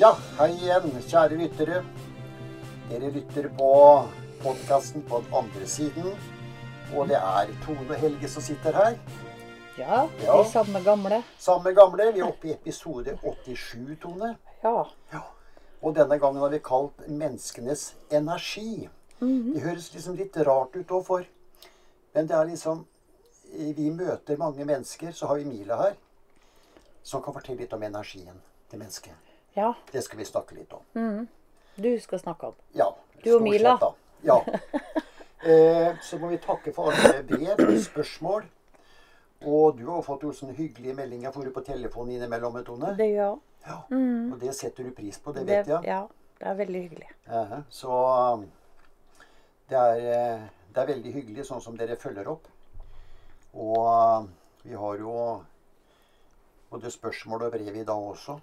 Ja, hei igjen, kjære lyttere. Dere lytter på podkasten på den andre siden. Og det er Tone Helge som sitter her. Ja, Ja. de samme gamle. Samme gamle. Vi er oppe i episode 87, Tone. Ja. Ja. Og denne gangen har vi kalt 'Menneskenes energi'. Det høres liksom litt rart ut òg, for Men det er liksom Vi møter mange mennesker. Så har vi Mila her, som kan fortelle litt om energien til mennesket. Ja. Det skal vi snakke litt om. Du skal snakke om. Ja. Du og Mila. sett. Ja. Eh, så må vi takke for alle brev og spørsmål. Og du har fått jo sånne hyggelige meldinger for du på telefonen innimellom, Tone. Det gjør Ja. Og det setter du pris på, det det. vet jeg. Ja, det er veldig hyggelig. Ja, så um, det er, eh, det er veldig hyggelig sånn som dere følger opp. Og um, vi har jo både spørsmål og brev i dag også.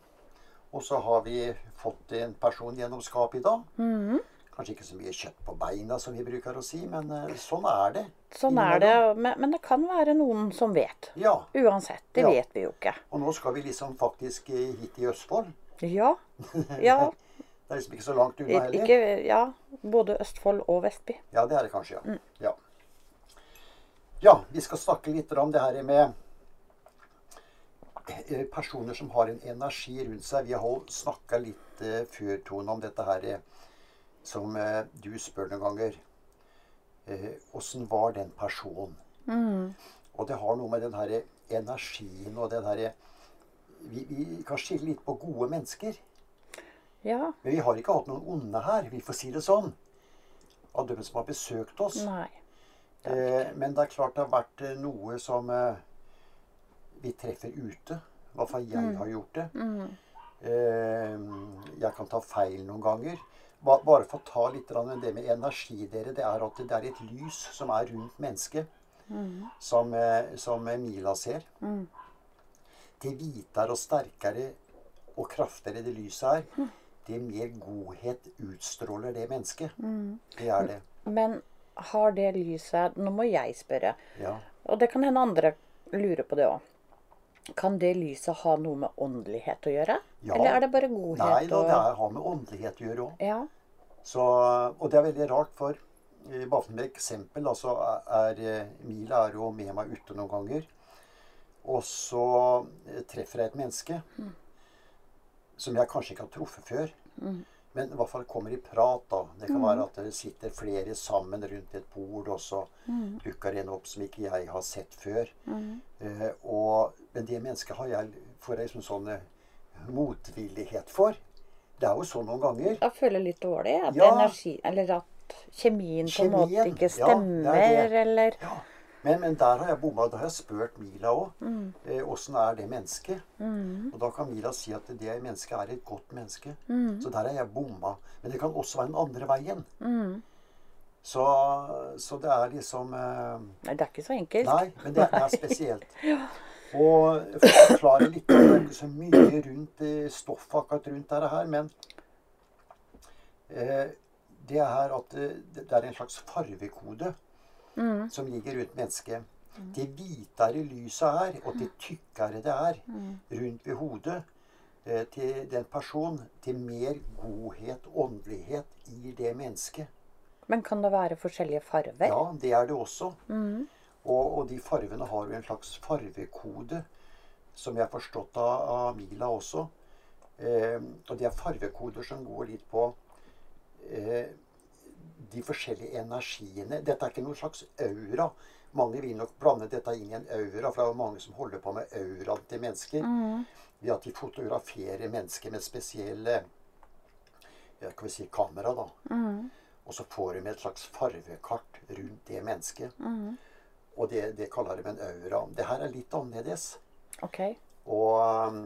Og så har vi fått en person gjennom skapet i dag. Mhm. Kanskje ikke så mye kjøtt på beina, som vi bruker å si, men eh, sånn er det. Sånn er det. Men, men det kan være noen som vet. Ja. Uansett. Det Ja. vet vi jo ikke. Og nå skal vi liksom faktisk eh, hit i Østfold. Ja. Ja. Det er liksom ikke så langt unna heller. Ikke, ja. Både Østfold og Vestby. Ja, det er det kanskje, Mm. ja. ja. Ja, vi skal snakke litt om det her med personer som har en energi rundt seg. Vi har snakka litt eh, før, Tone, om dette her eh, som eh, du spør noen ganger. Åssen var den personen? Mm. Og det har noe med den her energien og den her vi, vi kan skille litt på gode mennesker. Ja. Men vi har ikke hatt noen onde her, vi får si det sånn. Av dem som har besøkt oss. Nei. Det Eh, men det er klart det har vært eh, noe som eh, vi treffer ute. I hvert fall jeg har gjort det. Mm. Eh, jeg kan ta feil noen ganger. Ba, bare for å ta litt det med energi, dere. Det er at det er et lys som er rundt mennesket. Som, eh, som Mila ser. Mm. Det hvitere og sterkere og kraftigere det lyset er, det mer godhet utstråler det mennesket. Det er det. Men har det lyset Nå må jeg spørre. Ja. Og det kan hende andre lurer på det òg. Kan det lyset ha noe med åndelighet å gjøre? Ja. Eller er det bare godhet? Nei da, det har med åndelighet å gjøre òg. Ja. Og det er veldig rart, for bare for et eksempel, altså er eh, Mila er jo med meg ute noen ganger. Og så eh, treffer jeg et menneske som jeg kanskje ikke har truffet før. Men i hvert fall kommer i prat, da. Det kan være at det sitter flere sammen rundt et bord, og så dukker en opp som ikke jeg har sett før. Eh, og, men det mennesket har jeg, får jeg liksom sånn motvillighet for. Det er jo sånn noen ganger. Jeg føler litt dårlig. At Ja. energi Eller at kjemien på en måte ikke stemmer, ja, det det. eller Ja, men, men der har jeg bomma. Da har jeg spurt Mila òg. Mm. Eh, er det mennesket? Og da kan Mila si at det mennesket er et godt menneske. Mm. Så der har jeg bomma. Men det kan også være den andre veien. Mm. Så, så det er liksom eh, Nei, det er ikke så enkelt. Nei, men det, det er spesielt. Og for å forklare litt, det er ikke så mye rundt eh, stoffet akkurat rundt dette her, men eh, det er at eh, det det er en slags farvekode Mm. som ligger rundt mennesket. Det hvitere lyset er, og det tykkere det er Mm. rundt ved hodet eh, til den personen, til mer godhet, åndelighet i det mennesket. Men kan det være forskjellige farver? Ja, det er det også. Mm. Og, og de farvene har jo en slags farvekode, som jeg har forstått av, av Mila også. Eh, og det er farvekoder som går litt på eh, de forskjellige energiene. Dette er ikke noen slags aura. Mange vil nok blande dette inn i en aura, for det er jo mange som holder på med auraen til mennesker. Mm. Ved at de fotograferer mennesker med spesielle ja, kan vi si, kamera. da. Mm. Og så får de et slags farvekart rundt det mennesket. Mm. Og det, det kaller de en aura. Det her er litt annerledes. Okay. Og,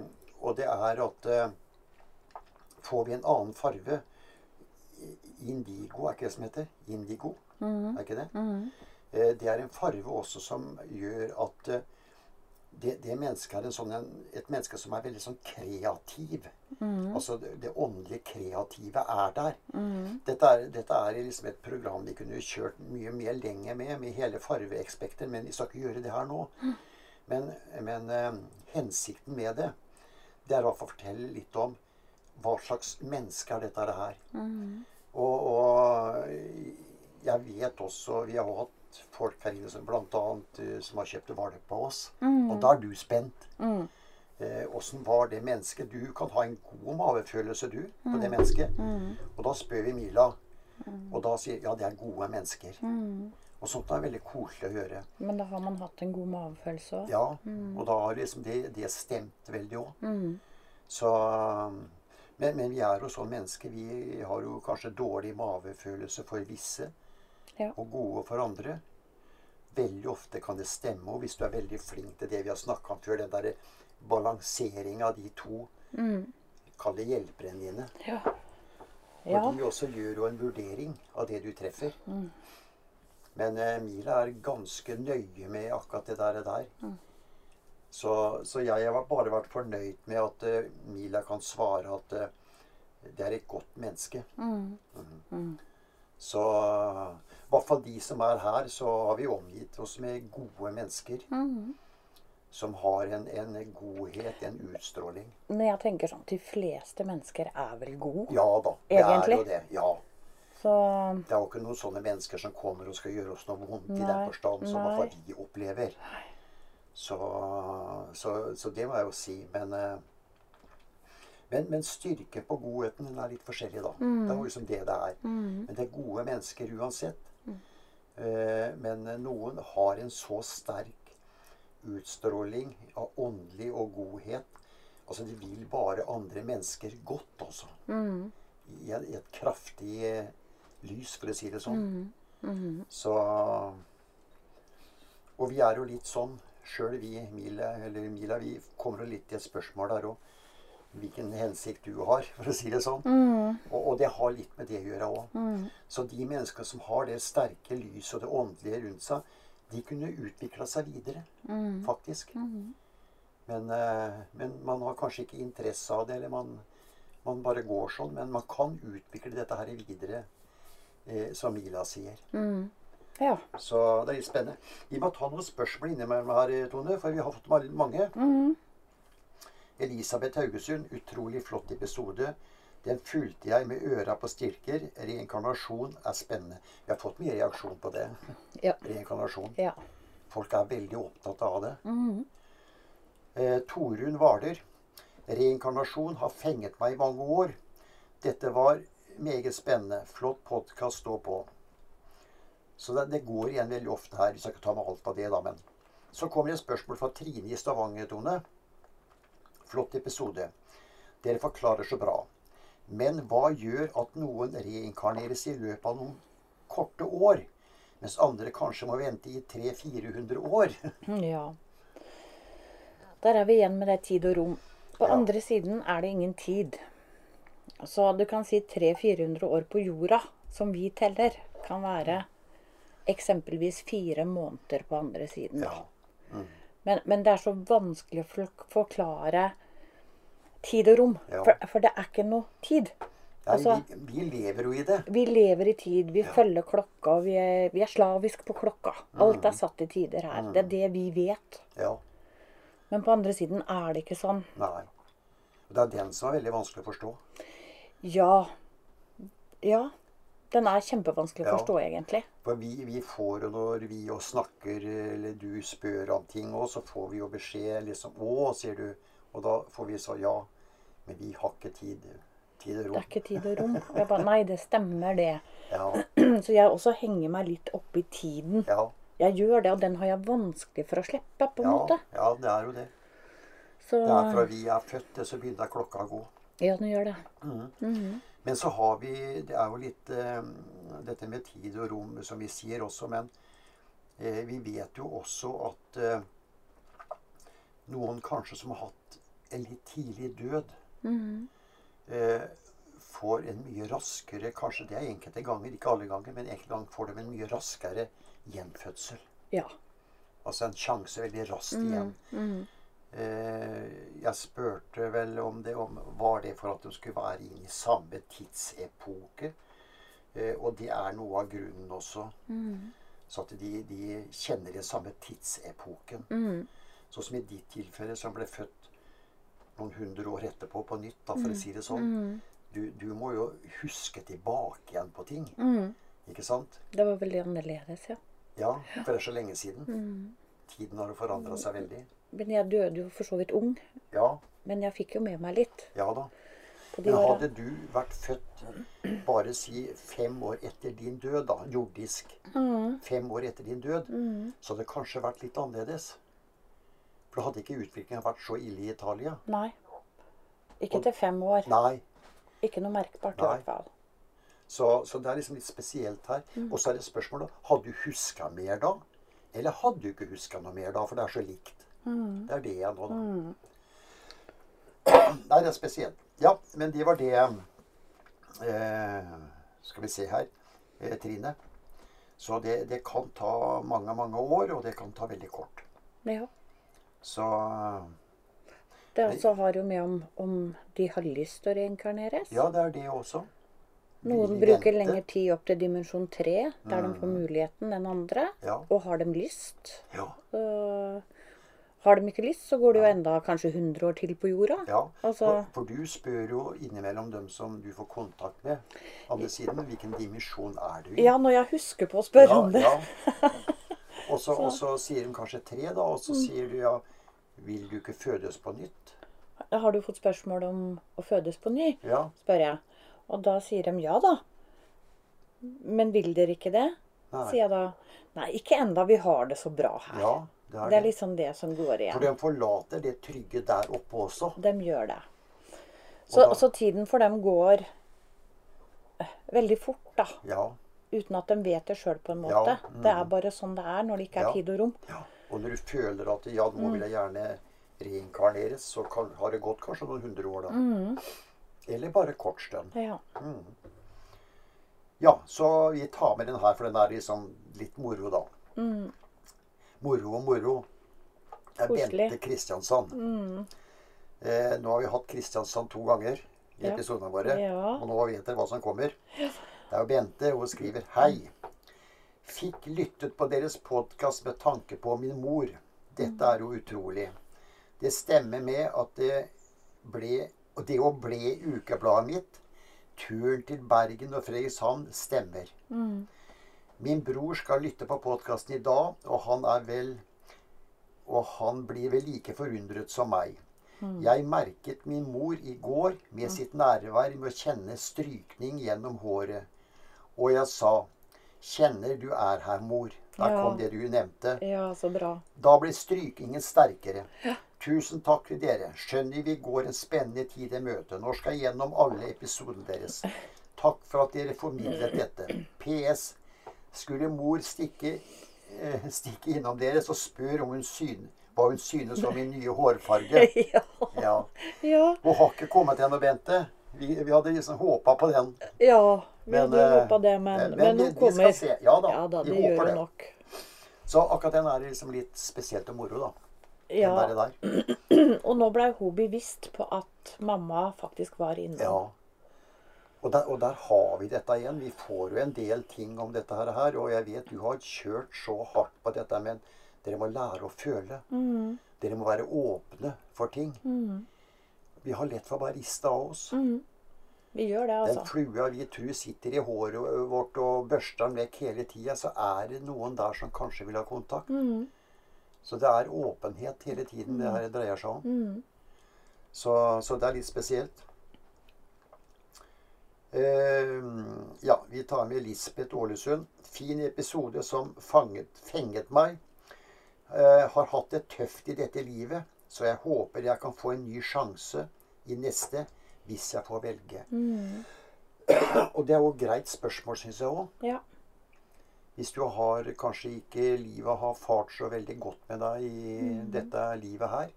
og det er at eh, Får vi en annen farve Indigo, er ikke det som heter? Indigo, Mm. er ikke det? Mm. Eh, Det er en farve også som gjør at eh, det, det mennesket er en sånn, en, et menneske som er veldig sånn kreativ. Mm. Altså det, det åndelige kreative er der. Mm. Dette er, dette er liksom et program vi kunne kjørt mye mer lenger med, med hele farveekspekter, men vi skal ikke gjøre det her nå. Men, men eh, hensikten med det, det er å fortelle litt om hva slags menneske er dette her? Og, og jeg vet også Vi har hatt folk her inne som bl.a. som har kjøpt valp på oss. Og da er du spent. Mm. Eh, var det mennesket? Du kan ha en god mavefølelse, du, på det mennesket. Og da spør vi Mila, og da sier ja, det er gode mennesker. Og sånt er veldig koselig å høre. Men da har man hatt en god magefølelse òg. Ja, og da har liksom det, det stemt veldig òg. Så men, men vi er jo sånn mennesker. Vi har jo kanskje dårlig mavefølelse for visse, Ja. og gode for andre. Veldig ofte kan det stemme, og hvis du er veldig flink til det vi har snakka om før, den derre balanseringa av de to Kall det hjelperne dine. Ja. Og ja. de også gjør jo en vurdering av det du treffer. Men eh, Mila er ganske nøye med akkurat det der. der. Så, så jeg har bare vært fornøyd med at uh, Mila kan svare at uh, det er et godt menneske. Mhm. Så i hvert fall de som er her, så har vi omgitt oss med gode mennesker. Som har en, en godhet, en utstråling. Når jeg tenker sånn De fleste mennesker er vel gode? Ja da, det er jo det. Ja. Så Det er jo ikke noen sånne mennesker som kommer og skal gjøre oss noe vondt i den forstand som nei. hva vi opplever. Så, så, så det må jeg jo si. Men, eh, men, men styrken på godheten den er litt forskjellig, da. Mm. Det er jo liksom det det er. Men det er gode mennesker uansett. Mm. Men noen har en så sterk utstråling av åndelig og godhet. Altså, de vil bare andre mennesker godt, altså. I, et- i et kraftig eh, lys, for å si det sånn. Så Og vi er jo litt sånn sjøl, vi, Mila, eller Mila, vi kommer jo litt til et spørsmål der òg. Hvilken hensikt du har, for å si det sånn. Og, og det har litt med det å gjøre òg. Så de menneskene som har det sterke lyset og det åndelige rundt seg, de kunne utvikla seg videre, faktisk. Men, eh, men man har kanskje ikke interesse av det, eller man, man bare går sånn. Men man kan utvikle dette her videre, eh, som Mila sier. Ja. Så det er litt spennende. Vi må ta noen spørsmål innimellom her, Tone, for vi har fått ma- mange. Elisabeth Haugesund, utrolig flott episode. Den fulgte jeg med øra på stilker. Reinkarnasjon er spennende. Vi har fått mye reaksjon på det. Ja. Reinkarnasjon. ja. Folk er veldig opptatt av det. Eh, Torunn Hvaler. Reinkarnasjon har fenget meg i mange år. Dette var meget spennende. Flott podkast, stå på. Så det, det går igjen veldig ofte her. Vi skal ikke ta med alt av det, da, men Så kommer det et spørsmål fra Trine i Stavanger, Tone. Flott episode. Dere forklarer så bra. Men hva gjør at noen reinkarneres i løpet av noen korte år, mens andre kanskje må vente i 300-400 år? Ja. Der er vi igjen med det tid og rom. På Ja. andre siden er det ingen tid. Så du kan si 300-400 år på jorda, som vi teller, kan være eksempelvis fire måneder på andre siden. Ja. Mm. Men, men det er så vanskelig å forklare tid og rom. Ja. For, for det er ikke noe tid. Nei, Altså- vi, vi lever jo i det. Vi lever i tid, vi følger klokka, vi er, vi er slavisk på klokka. Alt er satt i tider her. Det er det vi vet. Ja. Men på andre siden er det ikke sånn. Nei. Det er den som er veldig vanskelig å forstå. Ja. Ja. Den er kjempevanskelig å Ja. forstå, egentlig. For vi, vi får jo når vi jo snakker, eller du spør om ting òg, så får vi jo beskjed liksom Å, sier du. Og da får vi så ja. Men vi har ikke tid. Tid og Det er ikke tid og rom. Og jeg bare, Nei, det stemmer, det. Ja. Så jeg også henger meg litt opp i tiden. Ja. Jeg gjør det, og den har jeg vanskelig for å slippe, på en Ja, måte. ja, det er jo det. Så Det er fra vi er født, så begynner klokka å gå. Ja, den gjør det. Men så har vi Det er jo litt eh, dette med tid og rom, som vi sier også, men eh, vi vet jo også at eh, noen kanskje som har hatt en litt tidlig død, eh, får en mye raskere Kanskje det er enkelte ganger, ikke alle ganger, men enkelte ganger får de en mye raskere gjenfødsel. Ja. Altså en sjanse veldig raskt igjen. Eh, jeg spurte vel om det om, Var det for at de skulle være inn i samme tidsepoke? Eh, og det er noe av grunnen også. Så at de, de kjenner den samme tidsepoken. Sånn som i ditt tilfelle, som ble født noen hundre år etterpå på nytt, da, for å si det sånn. Du, du må jo huske tilbake igjen på ting. Ikke sant? Det var veldig annerledes, ja. Ja, for det er så lenge siden. Tiden har jo forandra seg veldig. Men jeg døde jo for så vidt ung. Ja, Men jeg fikk jo med meg litt ja da. Men hadde du vært født bare si fem år etter din død, da, jordisk Fem år etter din død, så hadde det kanskje vært litt annerledes. For da hadde ikke utviklingen vært så ille i Italia. Nei. Ikke til fem år. Nei. Ikke noe merkbart i hvert fall. Så, så det er liksom litt spesielt her. Og så er det spørsmålet Hadde du huska mer da? Eller hadde du ikke huska noe mer da? For det er så likt. Det er det jeg nå, da. Nei, det er spesielt. Ja, men det var det eh, Skal vi se her, eh, Trine. Så det, det kan ta mange, mange år, og det kan ta veldig kort. Ja. Så Det også har jo med om, om de har lyst til å reinkarneres. ja, det er det også. Noen bruker lengre tid opp til dimensjon tre, der de får muligheten enn andre. Ja. Og har de lyst Ja. øh, Har de ikke lyst, så går det jo enda kanskje 100 år til på jorda. Ja, Altså- for, for du spør jo innimellom dem som du får kontakt med, andre siden, hvilken dimensjon er du i? Ja, når jeg husker på å spørre om det. Ja. Og så sier de kanskje tre, da, og så sier du ja, vil du ikke fødes på nytt? Har du fått spørsmål om å fødes på ny? Ja, spør jeg. Og da sier de ja da. Men vil dere ikke det? Nei. Sier jeg da. Nei, ikke enda. Vi har det så bra her. ja det er det er liksom det som går igjen. For de forlater det trygge der oppe også. De gjør det. Så, da- så tiden for dem går eh, veldig fort, da. Ja, Uten at de vet det sjøl, på en Ja, måte. mm. Det er bare sånn det er når det ikke er Ja. tid og rom. ja. Og når du føler at ja, nå vil jeg gjerne reinkarneres, så kan, har det gått kanskje noen hundre år da. Eller bare kort stund. Ja. Ja, så vi tar med den her, for den er liksom litt moro, da. Moro og moro. Det er Koselig. Bente Kristiansand. Eh, nå har vi hatt Kristiansand to ganger i Ja. episodene våre. Ja. Og nå vet dere hva som kommer. Det er jo Bente. Hun skriver Hei. Fikk lyttet på deres podkast med tanke på min mor. Dette er jo utrolig. Det stemmer med at det ble og det å ble ukebladet mitt, turen til Bergen og Fredrikshavn, stemmer. Min bror skal lytte på podkasten i dag, og han er vel Og han blir vel like forundret som meg. Jeg merket min mor i går med sitt nærvær med å kjenne strykning gjennom håret. Og jeg sa 'Kjenner du er her, mor'. Da Ja. kom det du nevnte. ja, så bra. Da ble strykingen sterkere. Tusen takk til dere. Skjønner vi går en spennende tid i møte. Nå skal jeg gjennom alle episodene deres. Takk for at dere formidlet dette. PS. Skulle mor stikke, eh, stikke innom dere, og spør om hun syn, hva hun synes om min nye hårfarge. ja. Ja. Hun har ikke kommet ennå, Bente. Vi, vi hadde liksom håpa på den. Ja, vi Men, hadde eh, håpa det, men, men- men, hun kommer. vi skal se. Ja da, ja da, vi håper det. nok. Så akkurat den er liksom litt spesielt og moro, da. Ja, der, der. og nå blei hun bevisst på at mamma faktisk var innom. Ja. Og der, og der har vi dette igjen. Vi får jo en del ting om dette her. Og jeg vet du har kjørt så hardt på dette, men dere må lære å føle. Mm. Dere må være åpne for ting. Vi har lett for riste av oss. Vi gjør det, altså. Den flua vi tror sitter i håret vårt og børster den vekk hele tida, så er det noen der som kanskje vil ha kontakt. Mm. Så det er åpenhet hele tiden det her dreier seg om. Mm. Så, så det er litt spesielt. Eh, ja, vi tar med Lisbeth Ålesund. Fin episode som fanget, fenget meg. Eh, har hatt det tøft i dette livet, så jeg håper jeg kan få en ny sjanse i neste hvis jeg får velge. Og det er jo et greit spørsmål, syns jeg òg. Ja. Hvis du har kanskje ikke livet har fart så veldig godt med deg i dette livet her,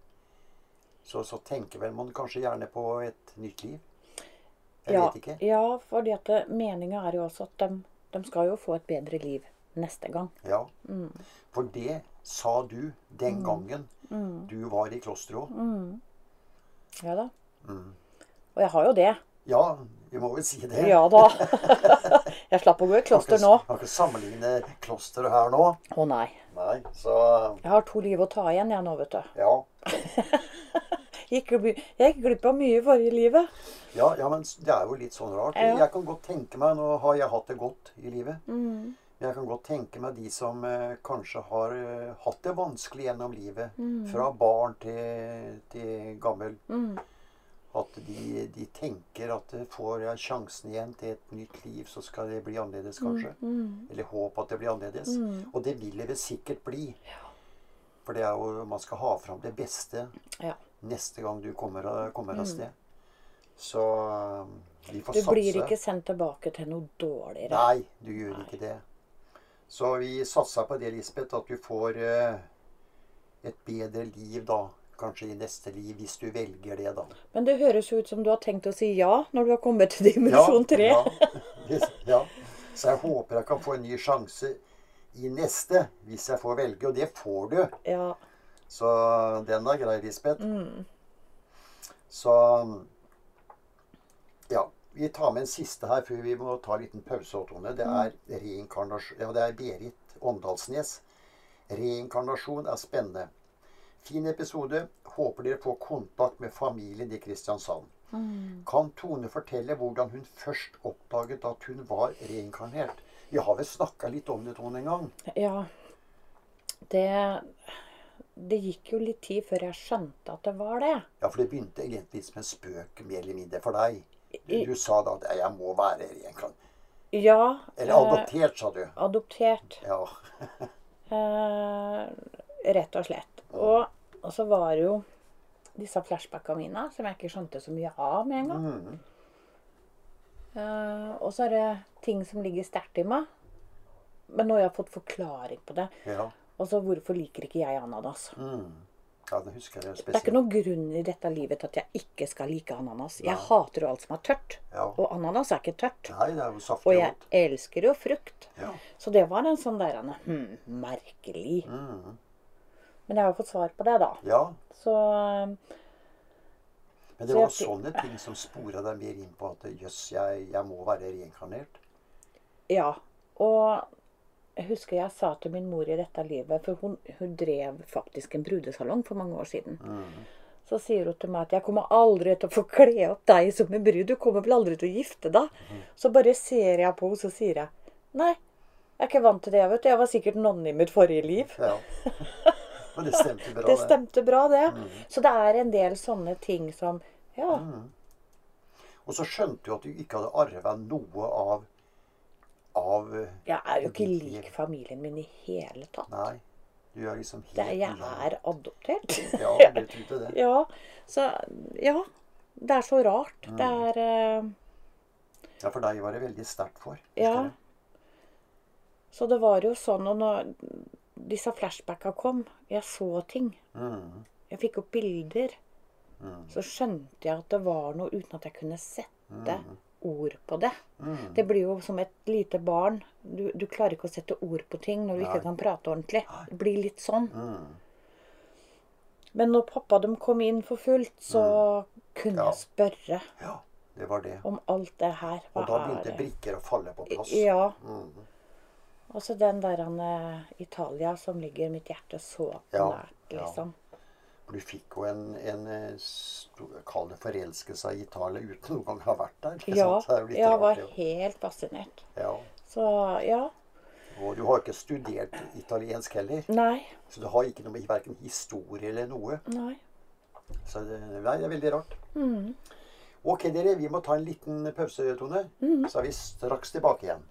så, så tenker vel man kanskje gjerne på et nytt liv. Jeg ja, vet ikke. ja, fordi at meninga er jo også at de, de skal jo få et bedre liv neste gang. Ja. For det sa du den Mm. gangen du var i klosteret òg. Ja da. Mm. Og jeg har jo det. Ja, vi må vel si det. Ja da. jeg slapp å gå i kloster nå. Kan ikke sammenligne klosteret her nå. Å nei. Nei, så Jeg har to liv å ta igjen, jeg nå, vet du. ja. Gikk, glipp av mye i forrige livet. Ja, ja, men det er jo litt sånn rart. Ja. Jeg kan godt tenke meg Nå har jeg hatt det godt i livet. Mm. Jeg kan godt tenke meg de som eh, kanskje har eh, hatt det vanskelig gjennom livet. Mm. Fra barn til, til gammel. Mm. At de, de tenker at eh, får jeg sjansen igjen til et nytt liv, så skal det bli annerledes, kanskje. Mm. Eller håp at det blir annerledes. Mm. Og det vil det vel sikkert bli. For det er jo, man skal ha fram det beste Ja. Neste gang du kommer, av- kommer av sted. Så eh, vi får Du satse. blir ikke sendt tilbake til noe dårligere. Nei, du gjør ikke det. Så vi satser på det, Lisbeth, at du får eh, et bedre liv da. Kanskje i neste liv, hvis du velger det, da. Men det høres jo ut som du har tenkt å si ja når du har kommet til dimensjon tre. Ja, ja, ja. Så jeg håper jeg kan få en ny sjanse i neste, hvis jeg får velge. Og det får du. Ja. Så den er grei, Lisbeth. Mm. Så Ja. Vi tar med en siste her før vi må ta en liten pause. Tone. Det er reinkarnasjon Ja, det er Berit Åndalsnes. Reinkarnasjon er spennende. Fin episode. Håper dere får kontakt med familien i Kristiansand. Kan Tone fortelle hvordan hun først oppdaget at hun var reinkarnert? Vi har vel snakka litt om det, Tone, en gang. ja. Det Det gikk jo litt tid før jeg skjønte at det var det. Ja, for det begynte egentlig som en spøk, mer eller mindre, for deg. Du, du sa da at 'jeg må være her igjen'. Ja. Eller eh, adoptert, sa du. adoptert. Ja. Eh, rett og slett. Og, og så var det jo disse flashbacka mine som jeg ikke skjønte så mye av med en gang. Mm. Eh, og så er det ting som ligger sterkt i meg. Men nå har jeg fått forklaring på det. ja. Og så hvorfor liker ikke jeg ananas? Mm. Ja, det husker jeg Det er ikke noen grunn i dette livet til at jeg ikke skal like ananas. Jeg hater jo alt som er tørt. Ja. Og ananas er ikke tørt. Nei, det er jo saftig Og jeg godt. elsker jo frukt. Ja. Så det var en sånn der hm, merkelig. Mm. Men jeg har fått svar på det, da. ja. Så Men det Så var jeg- sånne ting som spora deg mer inn på at jøss, jeg, jeg må være reinkarnert. ja. Og jeg husker jeg sa til min mor i dette livet, for hun, hun drev faktisk en brudesalong for mange år siden. Mm. Så sier hun til meg at 'jeg kommer aldri til å få kle opp deg som en brud'. Du kommer vel aldri til å gifte deg? Mm. Så bare ser jeg på henne, så sier jeg 'nei, jeg er ikke vant til det, vet du. Jeg var sikkert nonne i mitt forrige liv'. Ja. Men det stemte bra, Det stemte bra, det. Så det er en del sånne ting som Ja. Og så skjønte du at du ikke hadde arva noe av av eh, Jeg er jo ikke lik familien min i hele tatt. Nei. Du er liksom helt Det, jeg er adoptert. Ja, du trodde det. Ja, så Ja. Det er så rart. Mm. Det er uh, Ja, for deg var det veldig sterkt for. Ja. Så det var jo sånn, og når disse flashbacka kom, jeg så ting. Mm. Jeg fikk opp bilder. Mm. Så skjønte jeg at det var noe uten at jeg kunne sette Mm. Ord på det. Mm. Det blir jo som et lite barn. Du, du klarer ikke å sette ord på ting når du Nei. ikke kan prate ordentlig. Det blir litt sånn. Mm. Men når pappa dem kom inn for fullt, så kunne Mm. Ja. jeg spørre Ja, det var det. om alt det her. Hva Og da begynte brikker å falle på plass. Ja. Mm. Og så den der han, eh, Italia som ligger mitt hjerte så nært, ja. liksom. Du fikk jo en, en eh, kall det forelskelse i Italia uten noen gang å ha vært der. Ja, jo jeg rart, var det. helt fascinert. Ja. Så ja. Og du har ikke studert italiensk heller. Nei. Så du har ikke noe med verken historie eller noe. Nei. Så det, nei, det er veldig rart. Mm. Ok, dere. Vi må ta en liten pause, Tone. Mm. Så er vi straks tilbake igjen.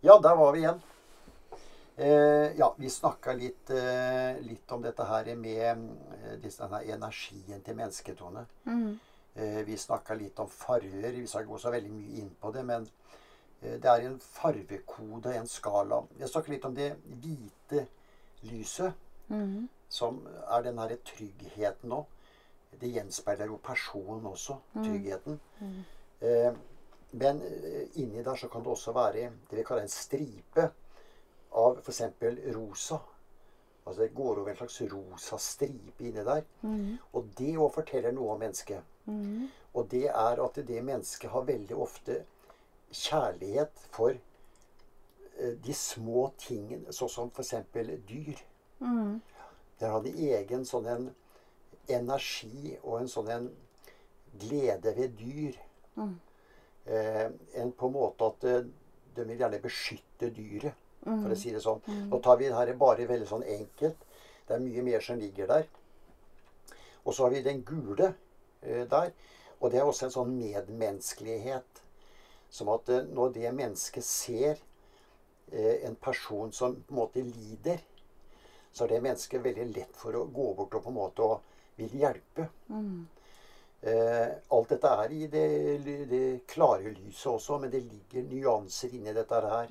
Ja, der var vi igjen. Eh, ja, vi snakka litt, eh, litt om dette her med eh, denne energien til mennesket, Tone. Eh, vi snakka litt om farger. Vi skal gå så veldig mye inn på det, men eh, det er en farvekode, en skala. Jeg snakka litt om det hvite lyset, som er den herre tryggheten nå. Det gjenspeiler jo personen også, tryggheten. Eh, men eh, inni der så kan det også være det vi kaller en stripe av f.eks. rosa. Altså det går over en slags rosa stripe inni der. Og det òg forteller noe om mennesket. Og det er at det mennesket har veldig ofte kjærlighet for eh, de små tingene, sånn som f.eks. dyr. Der har de egen sånn en energi og en sånn en glede ved dyr. Eh, en på en måte at eh, de vil gjerne beskytte dyret, for å si det sånn. Nå tar vi det her bare veldig sånn enkelt. Det er mye mer som ligger der. Og så har vi den gule eh, der. Og det er også en sånn medmenneskelighet. Som at eh, når det mennesket ser eh, en person som på en måte lider, så er det mennesket veldig lett for å gå bort og på en måte vil hjelpe. Eh, alt dette er i det, det klare lyset også, men det ligger nyanser inni dette her.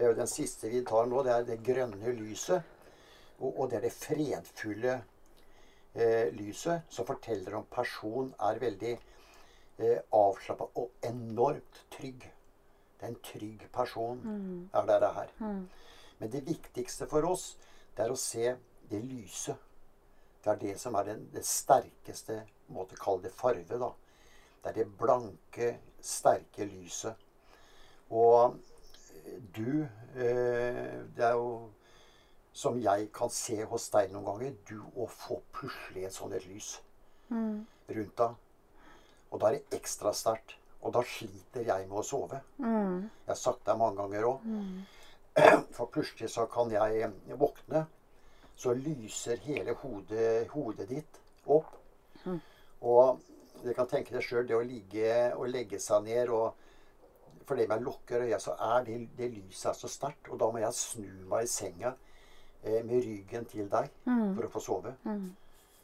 Eh, den siste vi tar nå, det er det grønne lyset. Og, og det er det fredfulle eh, lyset som forteller om personen er veldig eh, avslappa og enormt trygg. Det er en trygg person, er det det her. Men det viktigste for oss, det er å se det lyse. Det er det som er den, det sterkeste måte å kalle det farve, da. Det er det blanke, sterke lyset. Og du eh, Det er jo som jeg kan se hos deg noen ganger. Du å få pusle et sånt et lys rundt deg. Og da er det ekstra sterkt. Og da sliter jeg med å sove. Jeg har sagt det mange ganger òg. For plutselig så kan jeg våkne, så lyser hele hodet, hodet ditt opp. Og dere kan tenke deg sjøl, det å ligge og legge seg ned og det med å lukker øya, så er det, det lyset er så sterkt. Og da må jeg snu meg i senga eh, med ryggen til deg for å få sove.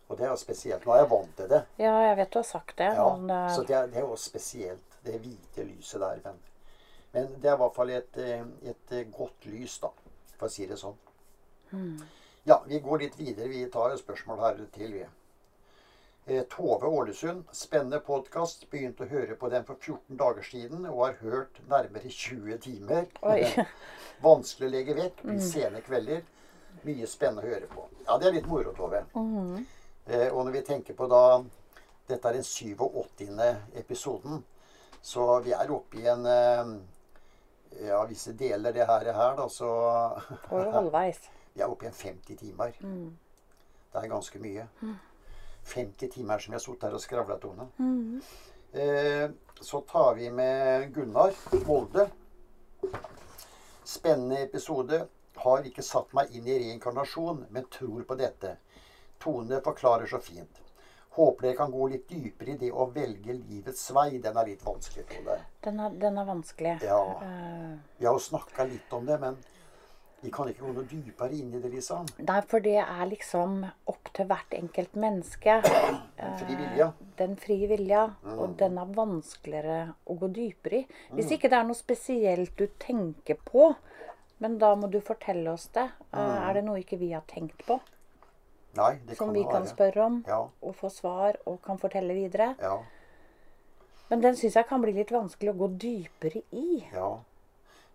Og det er jo spesielt. Nå er jeg vant til det. Ja, jeg vet du har sagt det. Ja, men det så er, det er, det er jo spesielt, det hvite lyset der. Men, men det er i hvert fall et, eh, et eh, godt lys, da, for å si det sånn. Ja, vi går litt videre. Vi tar et spørsmål her til, vi. Eh, Tove Ålesund, spennende podkast. Begynte å høre på den for 14 dager siden og har hørt nærmere 20 timer. Vanskelig å legge vekk. Blir sene kvelder. Mye spennende å høre på. Ja, det er litt moro, Tove. Eh, og når vi tenker på da Dette er den 87. episoden. Så vi er oppe i en eh, Ja, visse deler det her, her da, så går jo halvveis. Vi er oppe i en 50 timer. Det er ganske mye. 50 timer som vi har sittet her og skravla, Tone. Eh, så tar vi med Gunnar Molde. Spennende episode. Har ikke satt meg inn i reinkarnasjon, men tror på dette. Tone forklarer så fint. Håper dere kan gå litt dypere i det å velge livets vei. Den er litt vanskelig. Den er, den er vanskelig. Ja. Eh, Vi har jo snakka litt om det, men vi kan ikke gå noe dypere inn i det, liksom. Nei, for det er liksom opp til hvert enkelt menneske. Den fri vilja. Den frie vilja. Og den er vanskeligere å gå dypere i. Hvis ikke det er noe spesielt du tenker på, men da må du fortelle oss det. Mm. Er det noe ikke vi har tenkt på, Nei, det som kan vi det kan spørre om Ja. og få svar og kan fortelle videre? Ja. Men den syns jeg kan bli litt vanskelig å gå dypere i. Ja,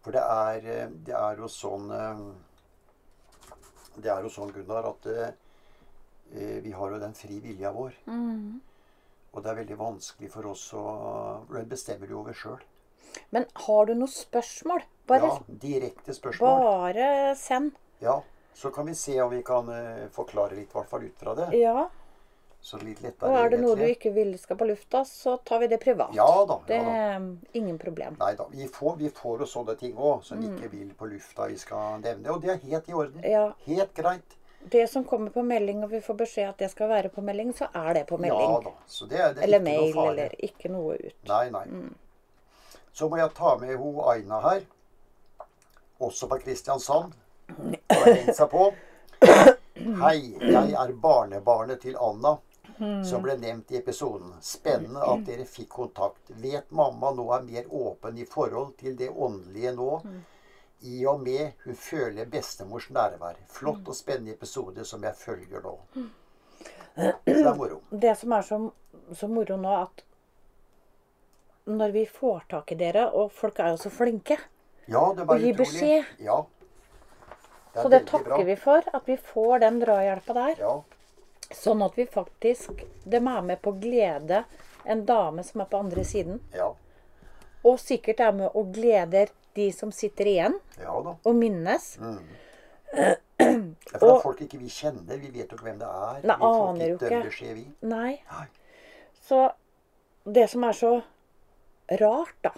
for det er, eh, det er jo sånn eh, Det er jo sånn, Gunnar, at eh, vi har jo den fri vilja vår. Og det er veldig vanskelig for oss å Den bestemmer du over sjøl. Men har du noen spørsmål? Bare, Ja, direkte spørsmål. bare send. Ja, Så kan vi se om vi kan eh, forklare litt, i hvert fall ut fra det. Ja. Så litt lettere. Og er det noe du ikke vil skal på lufta, så tar vi det privat. Ja da. Det Ja, er ingen problem. Nei da. Vi får, vi får jo sånne ting òg som vi ikke vil på lufta vi skal nevne. Og det er helt i orden. Ja. Helt greit. Det som kommer på melding, og vi får beskjed at det skal være på melding, så er det på melding. Ja da. Så det, er- det er eller mail, eller ikke noe ut. Nei, nei. Så må jeg ta med ho Aina her. Også fra Kristiansand. Og har hengt seg på. Hei, jeg er barnebarnet til Anna, som ble nevnt i episoden. Spennende at dere fikk kontakt. Vet mamma nå er mer åpen i forhold til det åndelige nå? I og med hun føler bestemors nærvær. Flott og spennende episode som jeg følger nå. Så det er moro. Det som er så, så moro nå, at når vi får tak i dere, og folk er jo så flinke Ja, det Og var gi utrolig. beskjed. Ja. Det Så det takker bra. vi for, at vi får den drahjelpa der. Ja. Sånn at vi faktisk De er med på å glede en dame som er på andre siden. Ja. Og sikkert er med og gleder de som sitter igjen ja da. og minnes. Det er for Og- folk ikke vi kjenner. Vi vet jo ikke hvem det er. Nei, vi aner jo ikke Skje, vi. Nei. Nei. Så det som er så rart, da,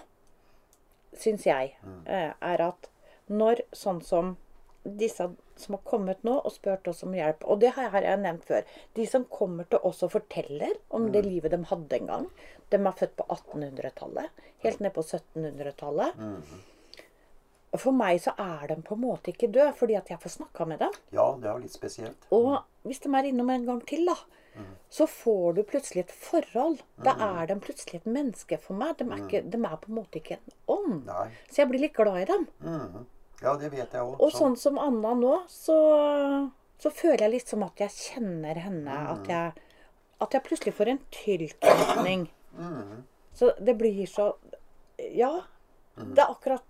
syns jeg, mm. er at når sånn som disse som har kommet nå og spurt oss om hjelp, og det har jeg nevnt før De som kommer til oss og forteller om det livet de hadde en gang. De er født på 1800-tallet. Helt ned på 1700-tallet. For meg så er de på en måte ikke døde, fordi at jeg får snakka med dem. Ja, det er jo litt spesielt. Og hvis de er innom en gang til, da, så får du plutselig et forhold. Da er de plutselig et menneske for meg. De er, ikke, de er på en måte ikke en ånd. Så jeg blir litt glad i dem. Ja, det vet jeg òg. Og sånn som Anna nå, så, så føler jeg litt som at jeg kjenner henne. At, jeg, at jeg plutselig får en tilknytning. Så det blir så Ja. Det er akkurat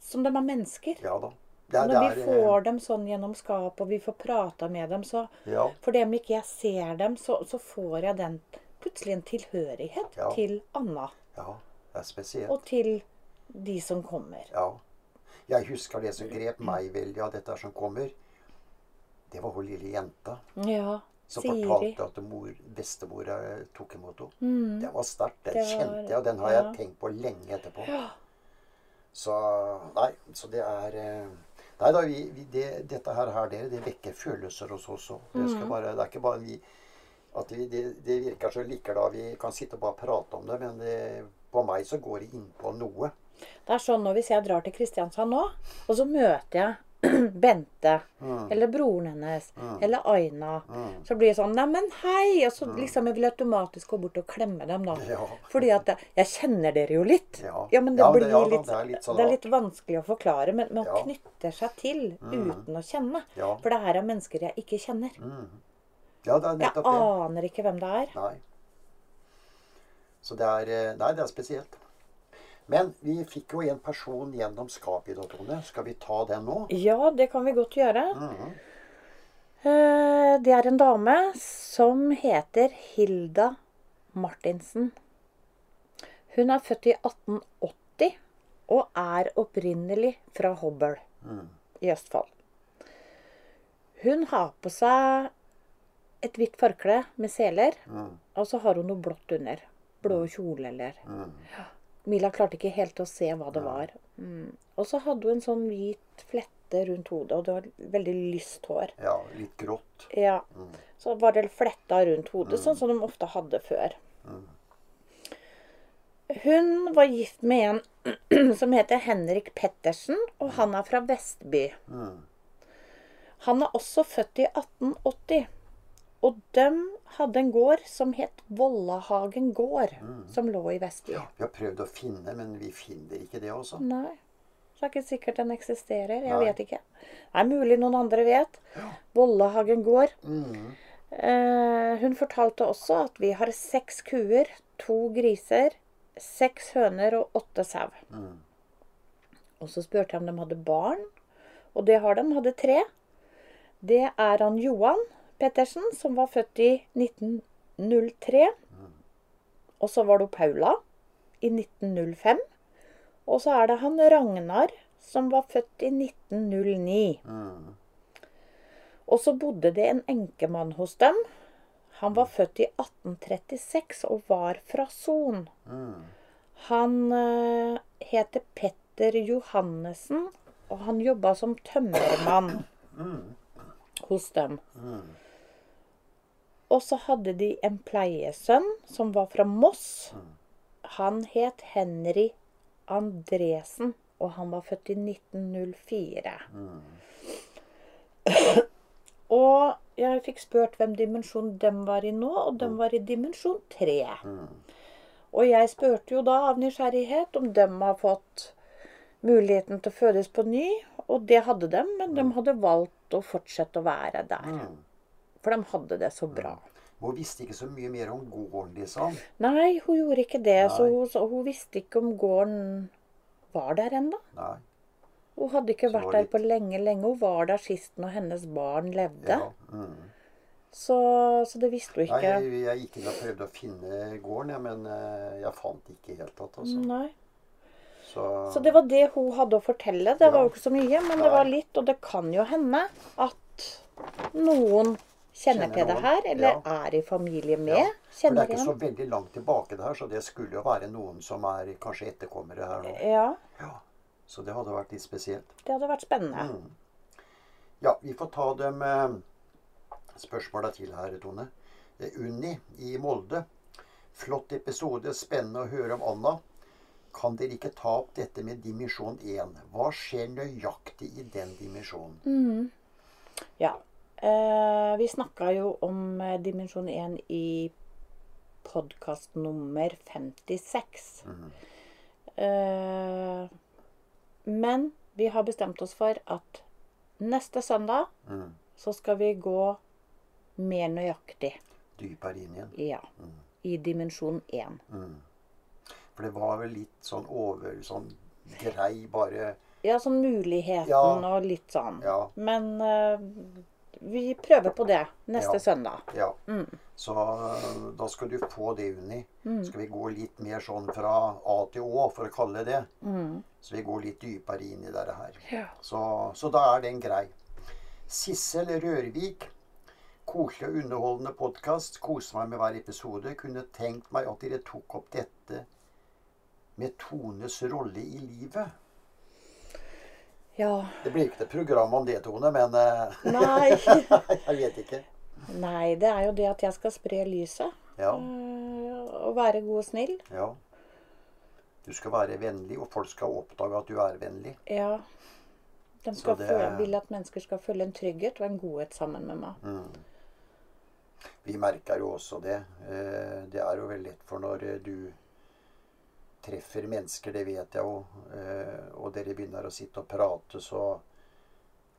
som de er mennesker. Ja da. Det er, Når vi er, får dem sånn gjennom skap, og vi får prata med dem, så Ja. For det om ikke jeg ser dem, så, så får jeg den plutselig en tilhørighet Ja. til Anna. Ja, det er spesielt. Og til de som kommer. Ja. Jeg husker det som grep meg veldig av dette som kommer. Det var hun lille jenta Ja. som Siri. fortalte at mor, bestemora tok imot henne. Det var sterkt. Den var- kjente jeg, og den har ja. jeg tenkt på lenge etterpå. Ja. Så nei, så det er eh, Nei da, vi, vi, det, dette her, her dere, det vekker følelser hos oss òg. Det, Mm. bare- det er ikke bare vi at vi, det, det virker så liker da vi kan sitte og bare prate om det, men det, på meg så går det inn på noe. Det er sånn nå hvis jeg drar til Kristiansand nå, og så møter jeg Bente, eller broren hennes, eller Aina, så blir det sånn Neimen, hei! Og så liksom jeg vil automatisk gå bort og klemme dem, da. Ja. Fordi at jeg, jeg kjenner dere jo litt. Ja. men det Ja, det- blir ja litt, det litt sånn det er litt vanskelig å forklare, men man Ja. Mm. knytter seg til uten å kjenne. Ja. For det her er mennesker jeg ikke kjenner. Ja, det er Jeg nettopp det. aner ikke hvem det er. Nei. Så det er eh, Nei, det er spesielt. Men vi fikk jo en person gjennom skapet i dag, Tone. Skal vi ta den nå? Ja, det kan vi godt gjøre. Mm -hmm. Det er en dame som heter Hilda Martinsen. Hun er født i 1880 og er opprinnelig fra Hobøl i Østfold. Hun har på seg et hvitt forkle med seler, og så har hun noe blått under. Blå kjole eller Mila klarte ikke helt å se hva det var. Mm. Og så hadde hun en sånn hvit flette rundt hodet, og det var veldig lyst hår. Ja, litt grått. Ja. Så var det fletta rundt hodet, sånn som de ofte hadde før. Hun var gift med en som heter Henrik Pettersen, og han er fra Vestby. Han er også født i 1880. Og de hadde en gård som het Vollahagen gård, som lå i Vestby. Vi har prøvd å finne, men vi finner ikke det også. Nei. Så det er ikke sikkert den eksisterer. Jeg Nei. vet ikke. Det er mulig noen andre vet. Vollahagen gård. Eh, hun fortalte også at vi har seks kuer, to griser, seks høner og åtte sau. Og så spurte jeg om de hadde barn, og det har de. Hadde tre. Det er han Johan Pettersen, som var født i 1903. Og så var det Paula i 1905. Og så er det han Ragnar, som var født i 1909. Og så bodde det en enkemann hos dem. Han var født i 1836 og var fra Son. Han uh, heter Petter Johannessen, og han jobba som tømmermann hos dem. Og så hadde de en pleiesønn som var fra Moss. Han het Henry Andresen, og han var født i 1904. Og jeg fikk spurt hvem dimensjon dem var i nå, og dem var i dimensjon tre. Og jeg spurte jo da av nysgjerrighet om dem har fått muligheten til å fødes på ny. Og det hadde dem, men de hadde valgt å fortsette å være der. Mm. For de hadde det så bra. Hun visste ikke så mye mer om gården, liksom. Nei, hun gjorde ikke det. Så Nei. hun, så hun visste ikke om gården var der ennå. Hun hadde ikke Så vært der litt- på lenge, lenge. Hun var der sist når hennes barn levde. Ja. Mm. Så, så det visste hun Nei, ikke. jeg, jeg gikk inn og prøvde å finne gården, ja, men eh, jeg fant ikke i det hele tatt. Altså. Nei. Så, Så det var det hun hadde å fortelle. Det Ja. var jo ikke så mye, men det var litt. Og det kan jo hende at noen kjenner Kjenner til det her, eller ja. er i familie med. Ja, For det er ikke så veldig langt tilbake det her, så det skulle jo være noen som er kanskje etterkommere her nå. Ja, Ja, Så det hadde vært litt spesielt. det hadde vært spennende. Mm. Ja, vi får ta dem eh, spørsmåla til her, Tone. Eh, Unni i Molde. Flott episode. Spennende å høre om Anna. Kan dere ikke ta opp dette med dimensjon 1? Hva skjer nøyaktig i den dimensjonen? Mm. Ja. Eh, vi snakka jo om eh, dimensjon 1 i podkast nummer 56. Mm Eh, men vi har bestemt oss for at neste søndag Mm. så skal vi gå mer nøyaktig. Dypere inn igjen. Ja. I dimensjon 1. Mm. For det var vel litt sånn over Sånn grei, bare Ja, sånn muligheten Ja. og litt sånn. Ja. Men eh, vi prøver på det neste Ja. søndag. Ja. Mm. Så øh, da skal du få det, Unni. Skal vi gå litt mer sånn fra A til Å, for å kalle det det. Mm. Så vi går litt dypere inn i dette her. Ja. Så, så da er den grei. Sissel Rørvik. Koselig og underholdende podkast. Koser meg med hver episode. Kunne tenkt meg at dere tok opp dette med Tones rolle i livet. Ja. Det blir ikke et program om det, Tone, men eh, Nei. jeg vet ikke. Nei, det er jo det at jeg skal spre lyset. Ja, eh, Og være god og snill. ja. Du skal være vennlig, og folk skal oppdage at du er vennlig. Ja. De skal det- føle, vil at mennesker skal føle en trygghet og en godhet sammen med meg. Mm. Vi merker jo også det. Eh, Det er jo veldig lett for når du treffer mennesker, det vet jeg jo, eh, og dere begynner å sitte og prate, så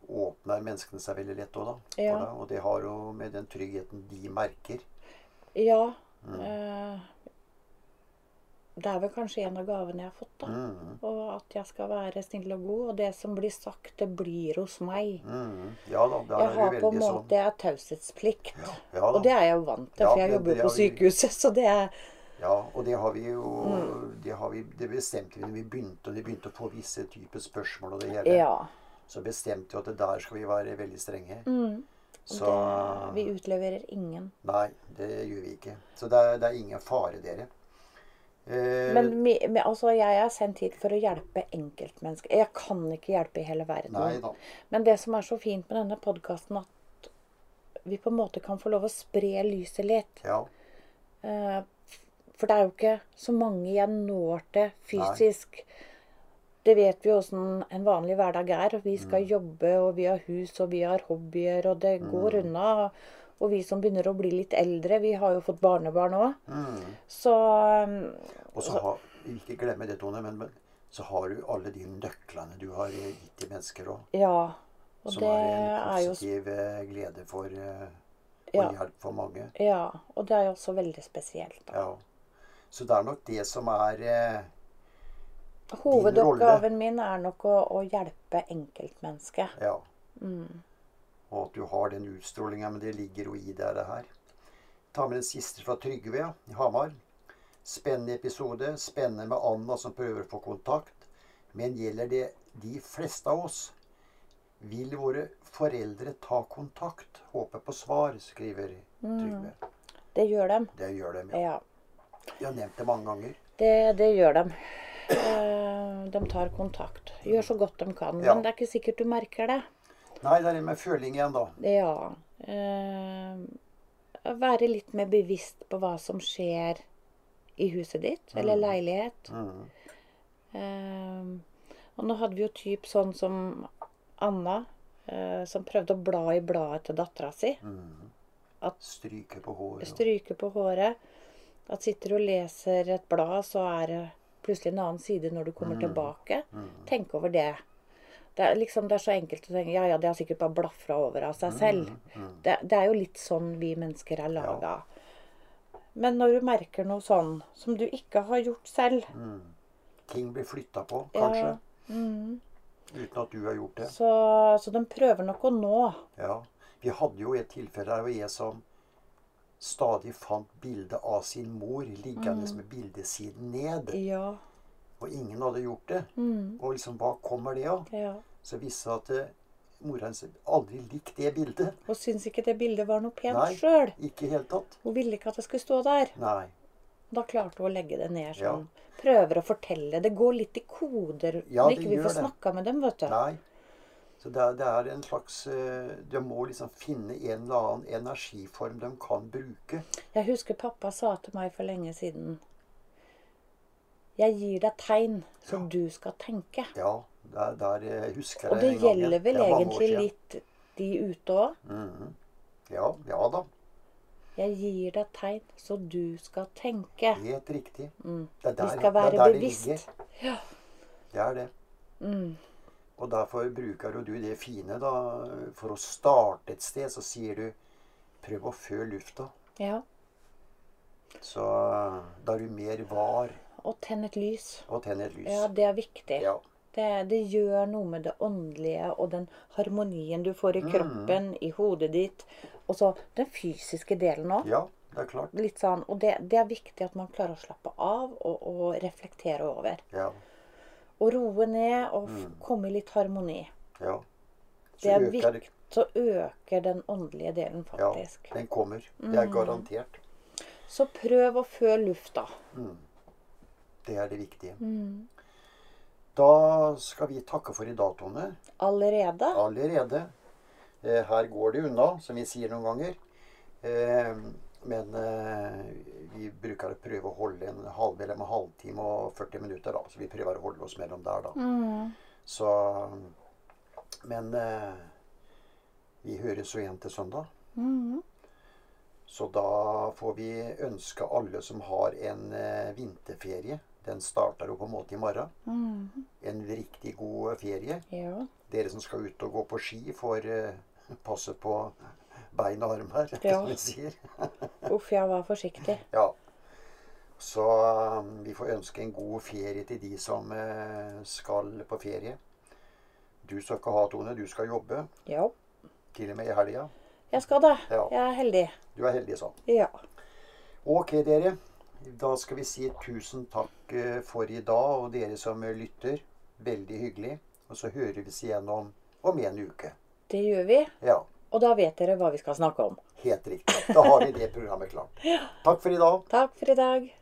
åpner menneskene seg veldig lett òg, da. Ja. Og det har jo med den tryggheten de merker. Ja. Mm. eh, det er vel kanskje en av gavene jeg har fått, da. Mm. Og at jeg skal være snill og god. Og det som blir sagt, det blir hos meg. Mm. Ja da, Jeg er har på en sånn. måte jeg har taushetsplikt. Ja ja, Og det er jeg jo vant til, for jeg jobber det jo på sykehuset. Så det er Ja, og det har vi jo Mm. det, har vi, det bestemte vi når vi begynte, og de begynte å få visse typer spørsmål og det hele. Ja. Så bestemte vi at der skal vi være veldig strenge. Mm. Så Det, vi utleverer ingen. Nei, det gjør vi ikke. Så det er, det er ingen fare, dere. Eh, Men mi- mi- altså, jeg er sendt hit for å hjelpe enkeltmennesker. Jeg kan ikke hjelpe i hele verden. nei da. Men det som er så fint med denne podkasten, at vi på en måte kan få lov å spre lyset litt. Ja. Eh, For det er jo ikke så mange jeg når til fysisk. Det vet vi åssen en vanlig hverdag er. Vi skal Mm. jobbe, og vi har hus, og vi har hobbyer, og det går Mm. unna. Og vi som begynner å bli litt eldre, vi har jo fått barnebarn òg. Mm. Så um, Og så har Ikke glemme det, Tone, men, men så har du alle de nøklene du har gitt til mennesker òg. ja. Og Som det er en er jo positiv eh, glede for eh, og Ja. hjelp for mange. Ja. Og det er jo også veldig spesielt. Da. Ja. Så det er nok det som er eh, Hovedoppgaven min er nok å, å hjelpe enkeltmennesket. Ja. Mm. Og at du har den utstrålinga, men det ligger jo i deg, det her. Ta med den siste fra Trygve i Hamar. Spennende episode. Spennende med Anna som prøver å få kontakt. Men gjelder det de fleste av oss? Vil våre foreldre ta kontakt? Håper på svar, skriver Trygve. Det gjør dem. Det gjør de, ja. Ja. Jeg har nevnt det mange ganger. Det, det gjør dem. Eh, De tar kontakt. Gjør så godt de kan. Ja. Men det er ikke sikkert du merker det. Nei, det er det med føling igjen, da. Ja. eh, Være litt mer bevisst på hva som skjer i huset ditt, eller leilighet. Mm. Eh, Og nå hadde vi jo typ sånn som Anna. eh, som prøvde å bla i bladet til dattera si. Stryke på håret. Stryke på håret. At sitter du og leser et blad, så er det plutselig en annen side når du kommer tilbake. Tenk over det. Det er, liksom, det er så enkelt å tenke ja, ja, det har sikkert bare blafra over av seg selv. Det, det er jo litt sånn vi mennesker er laga. Men når du merker noe sånn som du ikke har gjort selv, Ting blir flytta på, kanskje. Ja. Mm. Uten at du har gjort det. så, så de prøver nok å nå. Ja. Vi hadde jo et tilfelle her hvor jeg som stadig fant bildet av sin mor liggende med bildesiden ned. Ja. Og ingen hadde gjort det. Mm. Og liksom, hva kommer det av? ja. Så visste at eh, mora hennes aldri likte det bildet. Og syntes ikke det bildet var noe pent sjøl. Hun ville ikke at det skulle stå der. Nei. Da klarte hun å legge det ned Ja. sånn. Prøver å fortelle. Det går litt i koder Ja, når ikke vi får snakka med dem, vet du. Nei. Så det er, det er en slags eh, De må liksom finne en eller annen energiform de kan bruke. Jeg husker pappa sa til meg for lenge siden Jeg gir deg tegn som du skal tenke. Ja, der, der jeg husker Og det en gang, ja. gjelder vel Det egentlig litt de ute òg. Mhm. Ja, ja da. Jeg gir deg tegn så du skal tenke. Helt riktig. Mm. Det er der, Vi skal det være det bevisst. ligger. Ja. Det er det. Mm. Og derfor bruker jo du det fine, da. For å starte et sted, så sier du prøv å fø lufta. ja. Så da er du mer var Og tenn et lys. og tenn et lys. Ja, det er viktig. Ja. Det, det gjør noe med det åndelige og den harmonien du får i Mm. kroppen, i hodet ditt. Og så den fysiske delen òg. ja, det er klart. Litt sånn, og det, det er viktig at man klarer å slappe av og, og reflektere over. Ja. Og roe ned og Mm. komme i litt harmoni. ja. Det er øker- viktig. Så øker den åndelige delen, faktisk. Ja, den kommer. Det Mm. er garantert. Så prøv å fø lufta. Det er det viktige. Mm. Da skal vi takke for i dag, Tone. Allerede. Allerede. Eh, Her går det unna, som vi sier noen ganger. Eh, Men eh, vi bruker å prøve å holde en halv eller en halvtime og 40 minutter, da. Så vi prøver å holde oss mellom der, da. Mm. Så Men eh, vi høres jo igjen til søndag. Mm. Så da får vi ønske alle som har en eh, vinterferie Den starter jo på en måte i morgen. Mm. En riktig god ferie. Ja. Dere som skal ut og gå på ski, får eh, passe på bein og arm her, Ja. som vi sier. Uff, jeg var forsiktig. Ja. Så um, vi får ønske en god ferie til de som eh, skal på ferie. Du skal ikke ha, Tone. Du skal jobbe. Ja. Til og med i helga. Jeg skal det. Ja. Jeg er heldig. Du er heldig sånn. Ja. Ok, dere. Da skal vi si tusen takk eh, for i dag, og dere som lytter. Veldig hyggelig. Og så hører vi igjen om, om en uke. Det gjør vi. Ja, Og da vet dere hva vi skal snakke om. helt riktig. Da har vi det programmet klart. Takk for i dag. Takk for i dag.